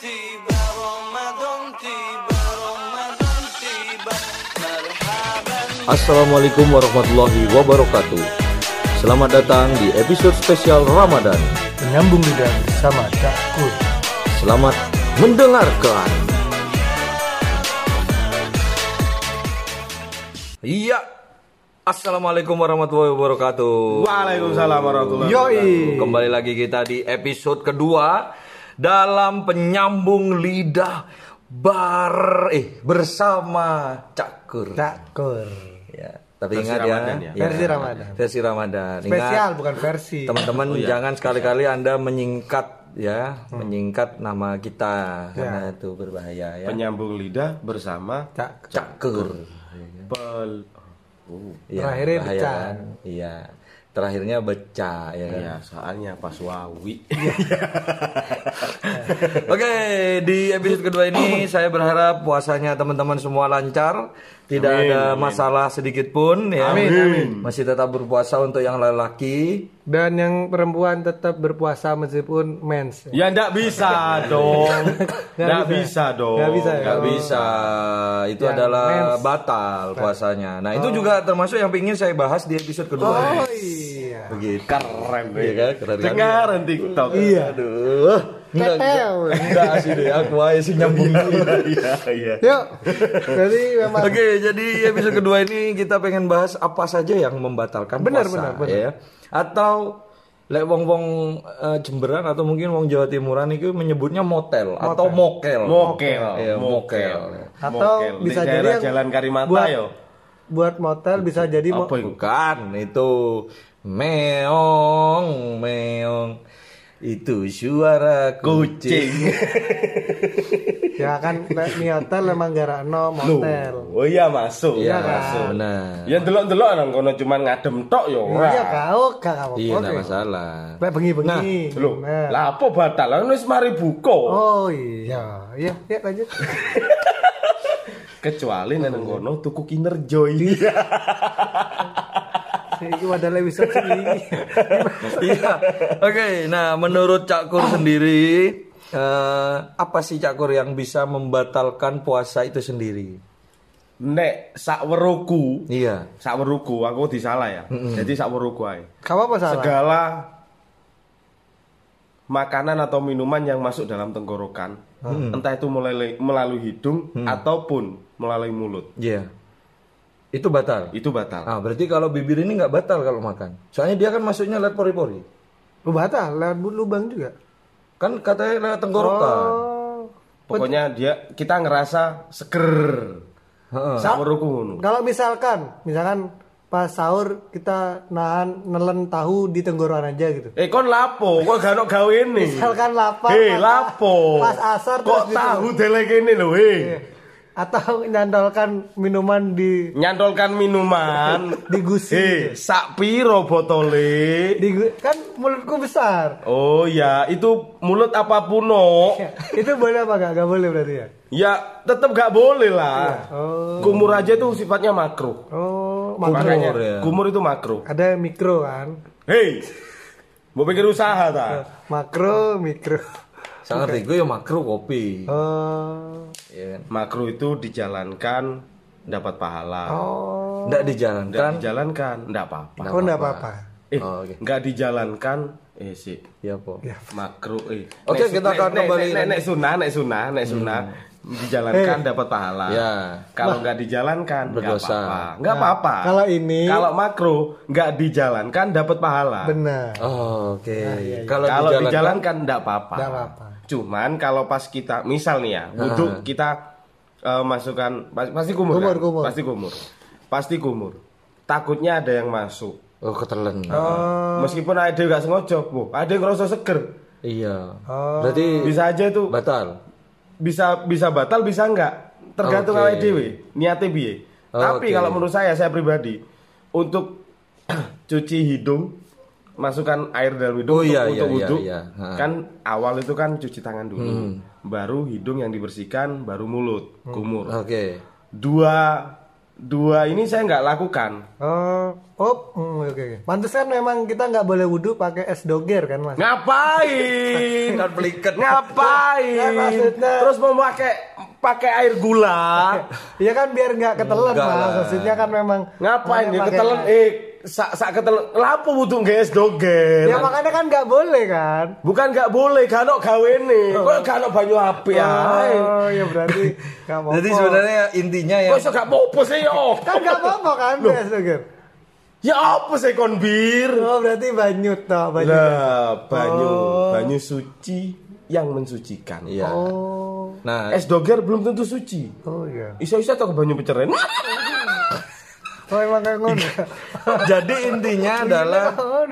tiba, Ramadan tiba, Ramadan tiba. Marhaban Assalamualaikum warahmatullahi wabarakatuh Selamat datang di episode spesial Ramadan Menyambung lidah bersama Cak Kur. Selamat mendengarkan Iya Assalamualaikum warahmatullahi wabarakatuh Waalaikumsalam warahmatullahi Yoi. Kembali lagi kita di episode kedua Dalam penyambung lidah bar eh bersama Cakur Cak Kur. ya, Tapi Versi ingat Ramadan ya, ya. Versi Ramadan. Versi Ramadan Ingat, Spesial bukan versi. Teman-teman Oh, iya. jangan sekali-kali Anda menyingkat ya, menyingkat nama kita karena itu berbahaya ya. Penyambung lidah bersama Cak Cakur. pel Oh, Iya, Terakhirnya kan? Iya. Terakhirnya beca ya kan. Iya, soalnya pas wawi. Oke, di episode kedua ini saya berharap puasanya teman-teman semua lancar, tidak Amin, ada amin. masalah sedikit pun ya. Amin, amin. Masih tetap berpuasa untuk yang lelaki. Dan yang perempuan tetap berpuasa meskipun mens. ya ndak bisa dong. Ndak bisa dong. Nggak bisa ya? Oh. bisa, itu Yang adalah mens. batal puasanya. Nah itu juga termasuk yang ingin saya bahas di episode kedua. Oh iya. Begitu. Keren Iya kan, keren kan? Dengaran TikTok. Iya. Aduh, enggak, enggak, enggak sih deh, aku aja sih nyambung Iya, iya. Yuk. Jadi memang Oke, jadi episode kedua ini kita pengen bahas apa saja yang membatalkan Benar, puasa, benar, benar. ya. Atau lek wong-wong eh, Jemberan atau mungkin wong Jawa Timuran itu menyebutnya motel, atau mokel. Mokel. Iya, mokel. Atau Mokel. bisa Di jadi daerah yang Jalan Karimata buat- yo. buat motel bisa jadi mo- Apa itu? Bukan, itu meong, meong. Itu suara kucing. ya kan di hotel emang gara no Loh. motel. Oh iya masuk. Iya, kan? masuk. benar. Ya delok-delok nang kono cuman ngadem tok yo ora. Iya kau gak apa Iya, enggak masalah. Lek bengi-bengi. Loh, Nah. lah apa batal? Lah wis mari buka. Oh iya, iya, ya lanjut. Kecuali nang kono tuku Kinder Joy. Iki wadah episode ini. Iya. Oke, nah menurut Cak Kur sendiri eh, apa sih Cak Kur yang bisa membatalkan puasa itu sendiri? Nek sak weruku, Iya. sak weruku aku disalah ya. Jadi sak weruku ae. Kamu apa salah? Segala makanan atau minuman yang masuk dalam tenggorokan, entah itu melalui, melalui hidung ataupun melalui mulut, Iya. Itu batal. itu batal. Ah, berarti kalau bibir ini nggak batal kalau makan. Soalnya dia kan masuknya lewat pori-pori. Lu batal, lewat lubang juga. Kan katanya lewat tenggorokan. Oh. Pokoknya dia kita ngerasa seger. Heeh. Kalau misalkan, misalkan pas sahur kita nahan nelen tahu di tenggorokan aja gitu. Eh kon lapo, kok gak ono gawe ini? Misalkan lapar, Hei, pas- lapo. pas asar kok terus gitu. tahu delek ini lho, hei. Atau nyandolkan minuman di Nyantolkan minuman. di gusi. Hei, sak piro botole? Di gu- kan mulutku besar. Oh ya, itu mulut apa pun no. Ya, itu boleh apa gak? Gak boleh berarti ya? Ya, tetap gak boleh lah. Oh. Kumur aja itu sifatnya makro. Oh, makro. Makanya ya. kumur itu makro. Ada mikro kan? Hei, mau pikir usaha ta? Makro, mikro. Saya ngerti, gue ya makro kopi. Oh. Iya kan? Makro itu dijalankan dapat pahala. Oh. Nggak Nggak dijalankan. dijalankan, enggak apa-apa. Oh, enggak apa-apa. Eh, Oh, oke. nggak dijalankan, eh sih. Iya, Po. Ya. makro eh Oke, Nek- kita akan nek- kembali nek, nek, nek sunah nek sunah nek sunah dijalankan dapat pahala Ya. kalau nggak dijalankan nggak apa-apa nggak apa-apa kalau ini- kalau makro nggak dijalankan dapat pahala Benar. Oh, oke. iya, iya. Kalau dijalankan, dijalankan nggak apa-apa Nggak apa-apa. Cuman kalau pas kita misal nih ya wudhu kita eh, masukkan pas- pasti kumur, Kumur, kan? kumur. pasti kumur pasti kumur takutnya ada yang masuk Oh, ketelen. Oh. meskipun ada yang nggak sengaja bu ada yang ngerasa seger Iya. Oh. Berarti bisa aja itu batal. bisa bisa batal bisa enggak tergantung Oke. awake dhewe niate piye Oh, tapi kalau menurut saya saya pribadi untuk cuci hidung masukkan air dalam Oh, hidung untuk, iya, untuk iya, wudhu iya, iya. Ha. kan awal itu kan cuci tangan dulu Hmm. baru hidung yang dibersihkan baru mulut kumur Oke. dua dua ini saya nggak lakukan. Oh, oh, oke oke. Pantesan memang kita nggak boleh wudhu pakai es doger kan mas? Ngapain? Kan peliket. Ngapain? Maksudnya- Terus mau pakai pakai air gula? Iya kan biar nggak ketelan mas. Maksudnya kan memang Ngapain ya ketelen? Eh, sak sak ketelen. Lapo butuh guys doger. Ya makanya kan nggak boleh kan? Bukan nggak boleh, gak gawene. Kok gak ono banyu api ya? Oh, ya berarti nggak apa-apa. Jadi sebenarnya intinya ya Kok iso gak apa sih ya? kan nggak apa-apa kan es doger? Ya apa sih kon bir? Oh berarti banyut toh banyu. Lah, banyu, Oh. banyu suci yang mensucikan. Iya. Oh, Nah, Es doger belum tentu suci. oh iya. Iso-iso atau ke banyu peceren. Oh emang kayak ngono. jadi intinya adalah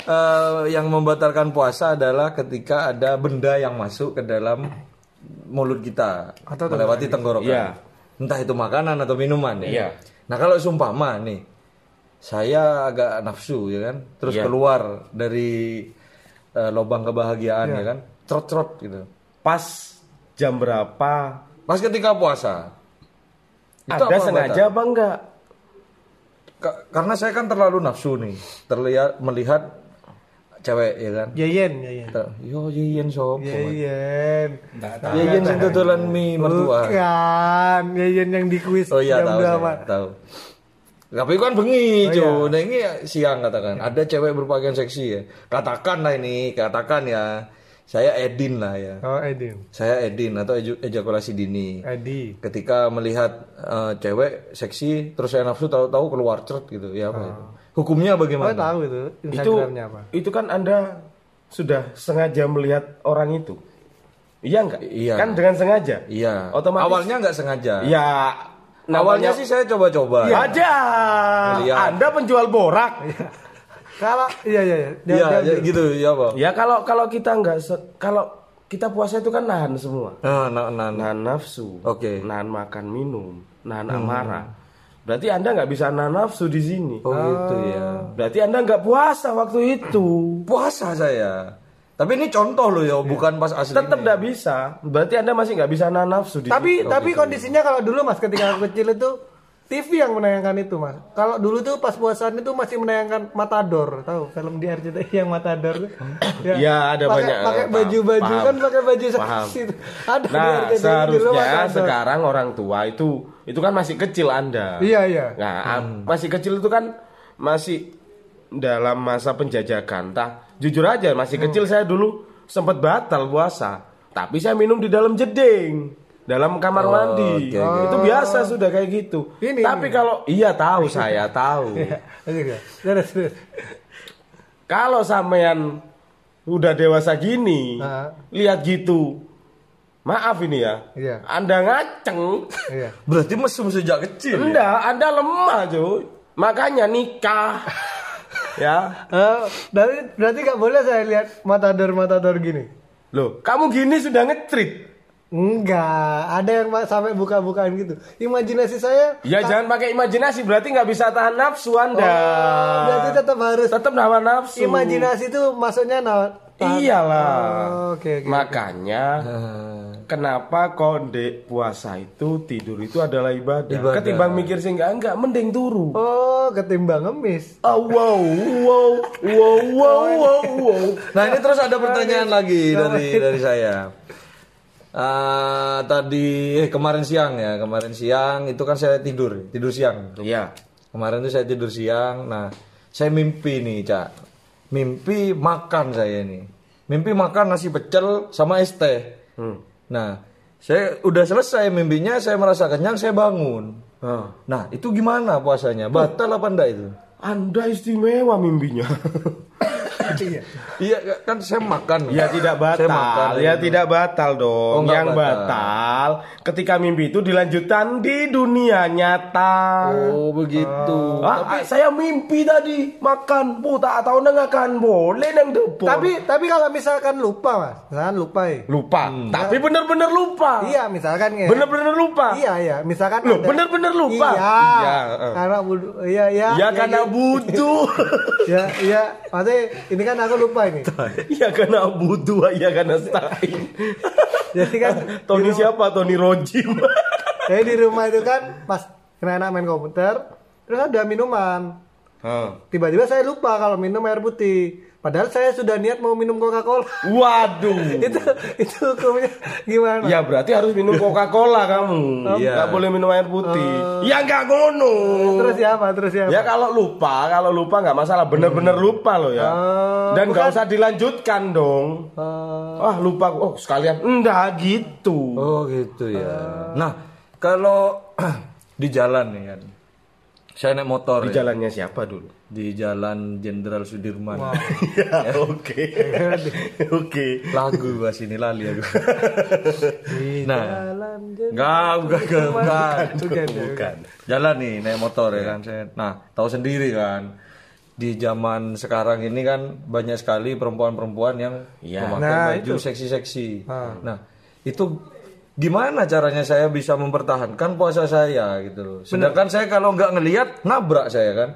eh, yang membatalkan puasa adalah ketika ada benda yang masuk ke dalam mulut kita Atau melewati tenggorokan. Iya. Entah itu makanan atau minuman ya. Iya. Nah, kalau sumpama nih saya agak nafsu ya kan, terus Iya. keluar dari eh, lubang kebahagiaan Iya. ya kan, trot-trot gitu. Pas jam berapa? Pas ketika puasa. Itu Ada apa sengaja apa enggak? Ka- karena saya kan terlalu nafsu nih, terlihat melihat cewek ya kan. Yeyen, yeyen. Yo yeyen sopo. Yeyen. Yeyen sing dodolan mie mertua. Bukan, yeyen yang di kuis Oh iya tahu berapa? saya, tahu. Tapi kan bengi, Oh, cuy. iya. Nah, ini siang katakan. Ada cewek berpakaian seksi ya. Katakan lah ini, katakan ya. Saya Edin lah ya. Oh Edin, Saya Edin atau eju- ejakulasi dini. Edi. Ketika melihat eh, cewek seksi, terus saya nafsu tahu-tahu keluar cert gitu. Ya apa itu? Hukumnya Oh bagaimana? tahu itu Itu Instagramnya apa? itu kan Anda sudah sengaja melihat orang itu. Iya enggak? Iya. Kan dengan sengaja. Iya. Otomatis Awalnya nggak sengaja. Ya Awalnya namanya sih saya coba-coba. Aja. Lihat. Anda penjual borak. Kalau iya iya iya. Dia- Iya, dia- ya, gitu ya, Pak. Ya kalau kalau kita nggak kalau kita puasa itu kan nahan semua. Nah, nah, nah, nah. Nahan nafsu. Oke. Nahan makan minum, nahan amarah. Berarti Anda nggak bisa nahan nafsu di sini. Oh gitu ya. Berarti Anda nggak puasa waktu itu. Puasa saya. Tapi ini contoh loh ya, bukan pas asli. Tetap nggak bisa. Berarti Anda masih nggak bisa nahan nafsu di Tapi situ. tapi kondisinya kalau dulu mas ketika aku kecil itu TV yang menayangkan itu mas. Kalau dulu tuh pas puasaan itu masih menayangkan Matador, tahu film di RCTI yang Matador tuh. Iya, ada pakai, banyak. Pakai baju-baju kan pakai baju Paham. itu. Ada di Nah, RCTI dulu seharusnya Matador. sekarang orang tua itu itu kan masih kecil Anda. Iya iya. Nah, am- masih kecil itu kan masih dalam masa penjajakan. Tah, jujur aja masih kecil saya dulu sempat batal puasa. Tapi saya minum di dalam jeding, dalam kamar Oh, mandi. oke, oke. Itu biasa sudah kayak gitu. Ini, Tapi ini. kalau iya tahu saya tahu. Iya. Ya. Kalau sampean udah dewasa gini, Ah. lihat gitu. Maaf ini ya. Iya. Anda ngaceng. Iya. Berarti mesum sejak kecil. ya? Enggak, Anda lemah, cuy. Makanya nikah. ya. Eh, berarti berarti nggak boleh saya lihat Matador Matador gini. Loh, kamu gini sudah ngetrit. Enggak, ada yang sampai buka-bukaan gitu. Imajinasi saya Ya jangan pakai imajinasi, berarti nggak bisa tahan nafsu Anda. Oh, berarti tetap harus Tetap nahan nafsu. imajinasi itu maksudnya nah, tahan- Iyalah. Oh, Oke oke. Makanya kenapa konde puasa itu tidur itu adalah ibadah. Ibadah. Ketimbang mikir sih enggak enggak mending turu. Oh, ketimbang ngemis. Oh, wow, wow, wow, wow, wow, wow. Nah ini terus ada pertanyaan lagi dari dari saya. Ah, tadi eh, kemarin siang ya kemarin siang itu kan saya tidur tidur siang Iya. kemarin tuh saya tidur siang nah saya mimpi nih cak mimpi makan saya nih mimpi makan nasi pecel sama es teh Hmm. nah saya udah selesai mimpinya saya merasa kenyang saya bangun Ah. nah itu gimana puasanya batal apa enggak itu Anda istimewa mimpinya. Iya. iya kan saya makan Ya tidak batal, Saya makan, ya tidak batal dong. Oh, Yang batal. batal. ketika mimpi itu dilanjutkan di dunia nyata. oh begitu Ah, ah, saya mimpi tadi makan, bu tak tahu nengakan boleh nang depo. Tapi tapi kalau misalkan lupa mas, misalkan lupa ya. lupa, tapi bener-bener lupa. Iya misalkan ya. Bener-bener lupa. Iya iya, misalkan Loh, ada- bener-bener lupa? Iya. Iya, eh. Karena budu, iya iya. Ya karena iya. butuh. Ya iya, maksudnya ini kan aku lupa ini. ya karena butuh, ya karena stain. Jadi kan Tony siapa? Tony Rojim. Jadi di rumah itu kan pas kena enak main komputer terus ada minuman Tiba-tiba saya lupa kalau minum air putih padahal saya sudah niat mau minum coca cola Waduh. itu itu hukumnya gimana Ya berarti harus minum Coca-Cola kamu. Iya. Nggak boleh minum air putih. Ya nggak ngono. terus ya apa terus ya apa? Ya kalau lupa, kalau lupa nggak masalah, bener-bener lupa loh ya. Oh, Dan nggak usah dilanjutkan dong. Eh, Wah lupa, oh sekalian, enggak gitu. Oh gitu ya. Nah kalau di jalan nih kan, saya naik motor Di ya. jalannya siapa dulu? di Jalan Jenderal Sudirman. ya oke, oke. Lagu bahas ini lali aku. nah, jalan jadi- enggak, bukan, bukan, bukan. Bukan, ya, bukan. Jalan nih naik motor ya kan saya. Nah, tahu sendiri kan. Di zaman sekarang ini kan banyak sekali perempuan-perempuan yang Iya. memakai Nah, baju seksi-seksi. Nah, itu gimana caranya saya bisa mempertahankan puasa saya gitu loh. Sedangkan saya kalau nggak ngelihat nabrak saya kan.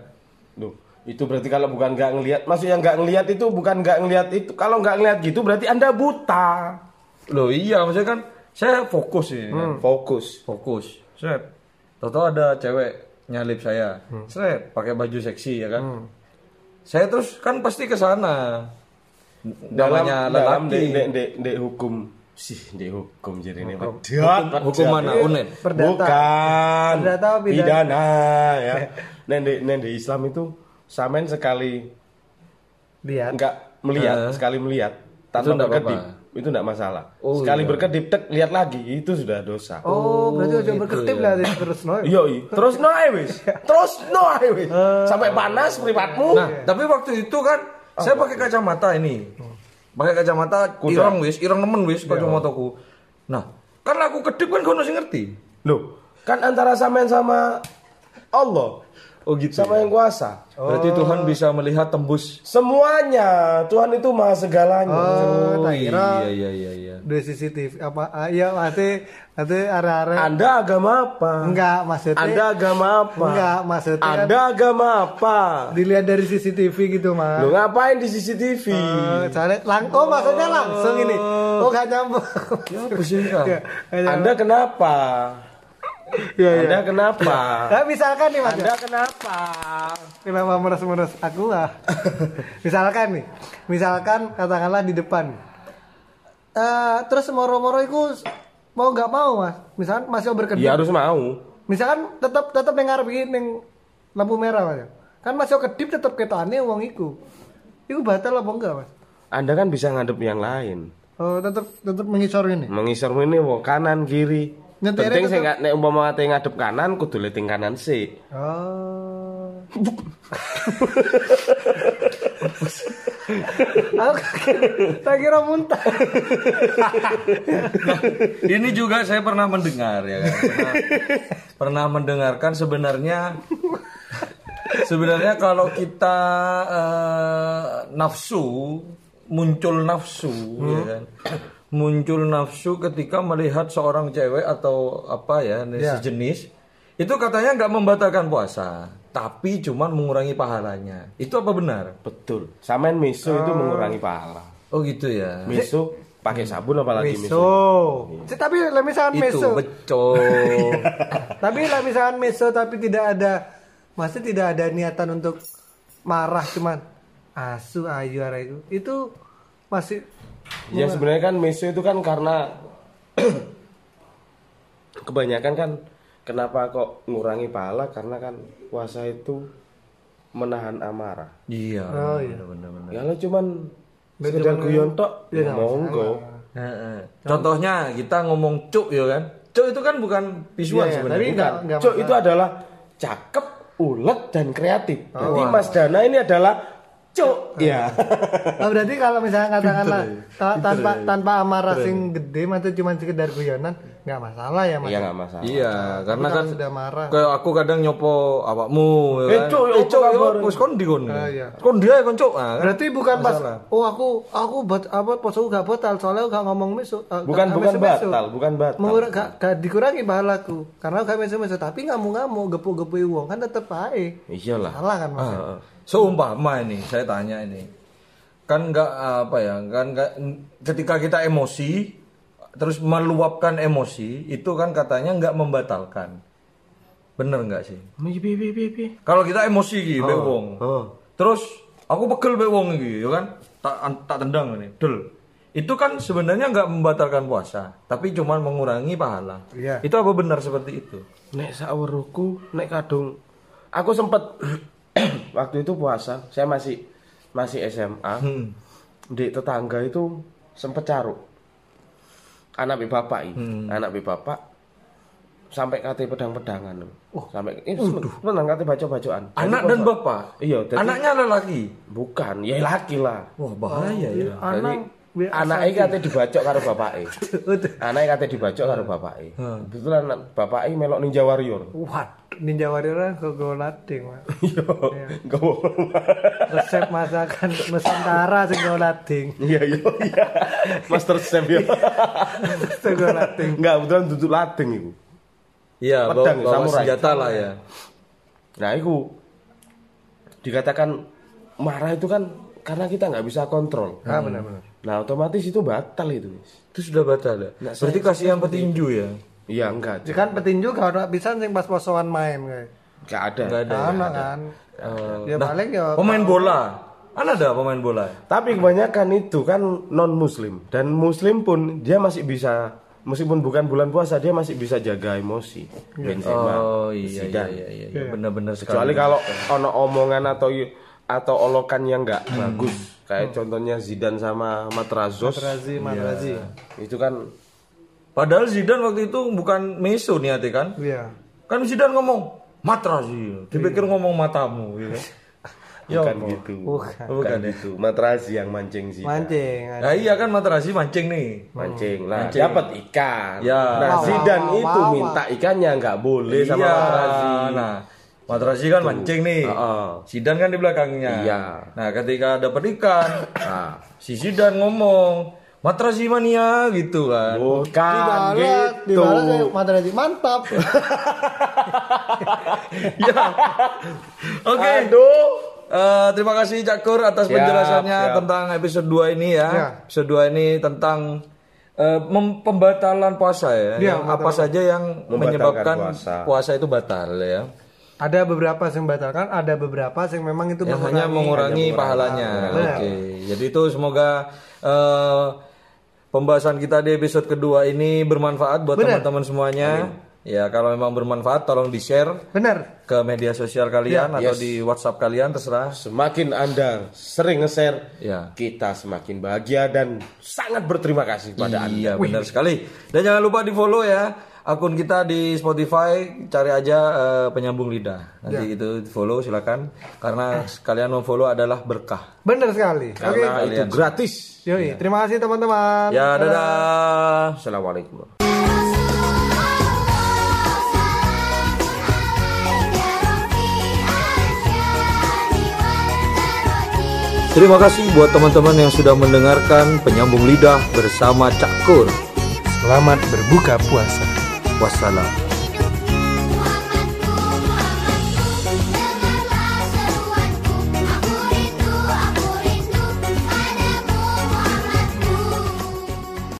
Duh, itu berarti kalau bukan nggak ngelihat, maksudnya nggak ngelihat itu bukan nggak ngelihat itu. Kalau nggak ngelihat gitu berarti anda buta. Loh iya, maksudnya kan saya fokus ini kan. Fokus. fokus seret tahu ada cewek nyalip saya seret pakai baju seksi ya kan saya terus kan pasti ke sana namanya dalam lelaki dek dek dek dek hukum sih dek hukum jadi ini hukum, hukum mana Perdata. bukan Perdata apa pidana? pidana ya nende nende Islam itu samen sekali lihat enggak melihat sekali melihat tanpa nggak berkedip apa-apa. itu enggak masalah Oh, sekali iya. berkedip tek lihat lagi itu sudah dosa oh berarti udah gitu berketip ya. lah terus no Iya, iya. terus no ae wis. Terus no ae wis. Sampai panas mripatmu. nah tapi waktu itu kan saya pakai kacamata ini pakai kacamata Kuda. ireng wis. Ireng nemen wis kacamataku. Nah kan aku kedip kan kono sing ngerti. Loh, kan antara sampean sama Allah. Oh gitu sama yang kuasa. berarti Tuhan bisa melihat tembus. Semuanya. Tuhan itu maha segalanya. oh oh iya iya iya iya dua CCTV apa ah, iya mati mati arah-arah Anda agama apa? enggak maksudnya Anda agama apa? enggak maksudnya kan Anda agama apa? dilihat dari CCTV gitu mas Lo ngapain di CCTV? Eh, soalnya lang oh maksudnya langsung ini oh nggak nyambung ya ya, nyambung. Anda kenapa? ya, ya. Anda kenapa? Nah, misalkan nih mas Anda kenapa? Kenapa meres-meres aku lah? misalkan nih, misalkan katakanlah di depan. Eh terus moro-moro itu mau nggak mau mas? Misalkan masih berkedip. Ya harus mau. Misalkan tetap tetap yang ngarep ning lampu merah mas. Kan masih kedip tetap ketane wong iku. Iku batal apa enggak mas? Anda kan bisa ngadep yang lain. Oh tetap tetap mengisor ini. Mengisor ini mau kanan kiri. Penting saya nggak nek umpama ate ngadep kanan kudu liting kanan sih. Oh. Aku tak kira muntah. Ini juga saya pernah mendengar ya kan. Pernah, pernah mendengarkan sebenarnya sebenarnya kalau kita eh, nafsu muncul nafsu ya kan. Muncul nafsu ketika melihat seorang cewek atau apa ya Ya. sejenis itu katanya nggak membatalkan puasa, tapi cuman mengurangi pahalanya. Itu apa benar? Betul. Samain miso itu mengurangi pahala. Oh gitu ya. Miso pakai sabun apalagi miso. Meso. Si- Tapi lah misalkan Itu meso. betul. tapi lah misalkan meso tapi tidak ada masih tidak ada niatan untuk marah cuman asu ayu ara itu. Itu masih Ya sebenarnya kan miso itu kan karena kebanyakan kan kenapa kok ngurangi pahala karena kan puasa itu menahan amarah. Iya. Oh, iya. Benar-benar. Ya lo cuman sekedar guyon tok, Ya, ya monggo. Heeh. Contohnya kita ngomong cuk ya kan. Cuk itu kan bukan visual Iya, iya, sebenarnya. tapi Bukan. enggak enggak Cuk itu adalah cakep, ulet dan kreatif. Jadi Mas Dana ini adalah cuk. Ya. Oh, berarti kalau misalnya katakanlah ya. ta- tanpa tanpa amarah sing gede atau cuma sekedar guyonan nggak masalah ya mas. Iya nggak masalah. Iya, karena kan sudah marah. kayak aku kadang nyopo awakmu ya Eh, kan. Ya eh, cuk, ya kabar? wis kon. Ah, iya. Kon dia kon cuk. Ah, kan? Berarti bukan pas Masalah. oh aku aku buat apa poso gak batal soalnya aku gak ngomong meso. eh, Bukan bukan meso-meso. batal, bukan batal. Mengura- gak, gak dikurangi pahalaku karena gak meso-meso tapi ngamu-ngamu gepu-gepu uang kan tetep ae. Iyalah. Salah kan mas? Ah, ah. Seumpama ini, saya tanya ini, kan nggak apa ya, kan nggak ketika kita emosi, terus meluapkan emosi, itu kan katanya nggak membatalkan. Bener nggak sih? Kalau kita emosi gitu, be wong. oh. Terus aku pegel be wong iki, ya kan? Tak tak tendang ini, del. Itu kan sebenarnya nggak membatalkan puasa, tapi cuman mengurangi pahala. Iya. Itu apa benar seperti itu? Nek saweruku, nek kadung aku sempet waktu itu puasa, saya masih masih SMA. Hmm. Di tetangga itu sempet caruk. Anak bi bapak ini, Hmm. anak bi bapak sampai kate pedang-pedangan. Sampai ini menang kate baca-bacaan. Anak dan bapak. Iya, Anaknya lelaki. bukan, ya laki lah. Wah, bahaya ya. Anak Jadi anaknya kate dibacok karo bapake. anaknya kate dibacok karo bapake. Kebetulan anak bapake melok Ninja Warrior. Waduh, Ninja Warrior kan ke golading, Mas. Iya. Gowo. Resep masakan Nusantara sing golading. Iya iya iya. Master Chef ya. Sing golading. Enggak, betulan duduk lading itu. Iya, bawa, Pedang, samurai. senjata lah ya. Nah, itu dikatakan marah itu kan karena kita nggak bisa kontrol. Ah, benar-benar. Nah, otomatis itu batal itu. Itu sudah batal ya. Berarti kasihan petinju ya. Iya, enggak. Jadi kan petinju kalau bisa sing pas posoan main kayak. Enggak ada. Enggak ada. ya? Anak kan. Eh, Ya nah, paling ya pemain bola. Kan ada pemain bola. Tapi kebanyakan itu kan non muslim dan muslim pun dia masih bisa meskipun bukan bulan puasa dia masih bisa jaga emosi. Benzema, Oh iya iya Zidane. iya iya, iya. benar-benar sekali. Kecuali kalau ono omongan atau atau olokan yang nggak bagus kayak contohnya Zidane sama Matrazos Razi, Madrazi. itu kan Padahal Zidane waktu itu bukan meso niatnya kan. Iya. Kan Zidane ngomong matrazi, dipikir ngomong matamu gitu. bukan gitu. Bukan. Bukan ya. gitu. Matrazi yang mancing Zidane. Mancing. Nah, iya kan matrazi mancing nih. Mancing lah, Mancing. dapat ikan. Ya. Nah, wow, itu minta ikannya nggak boleh sama Iya. Matrazi. Nah, matrazi kan mancing nih. Heeh. Zidane kan di belakangnya. Iya. Nah, ketika dapat ikan, Nah, si Zidane ngomong, matrazi mania gitu kan. bukan Dibalas, gitu. dibalas ya, Madrazi mantap. Ya. Oke. Eh, terima kasih Cak Kur atas Siap, penjelasannya siap. tentang episode 2 ini ya. Ya. Episode 2 ini tentang eh, mem- pembatalan puasa ya. Ya, Yang apa saja yang menyebabkan puasa. puasa. itu batal ya. Ada beberapa yang batalkan, ada beberapa yang memang itu Yang hanya mengurangi pahalanya. Benar. Oke. Jadi itu semoga eh, pembahasan kita di episode kedua ini bermanfaat buat teman-teman semuanya. Ya, kalau memang bermanfaat tolong di-share Benar. ke media sosial kalian Ya, atau di WhatsApp kalian terserah. Semakin Anda sering nge-share, Ya. kita semakin bahagia dan sangat berterima kasih pada Anda. Iya benar sekali. Dan jangan lupa di follow ya akun kita di Spotify. Cari aja eh, penyambung lidah. Nanti itu di follow silakan. Karena kalian memfollow adalah berkah. Benar sekali. Oke. Karena itu gratis. Yoi, terima kasih teman-teman. Ya dadah. Assalamualaikum. Terima kasih buat teman-teman yang sudah mendengarkan penyambung lidah bersama Cakur. Selamat berbuka puasa. Wassalam.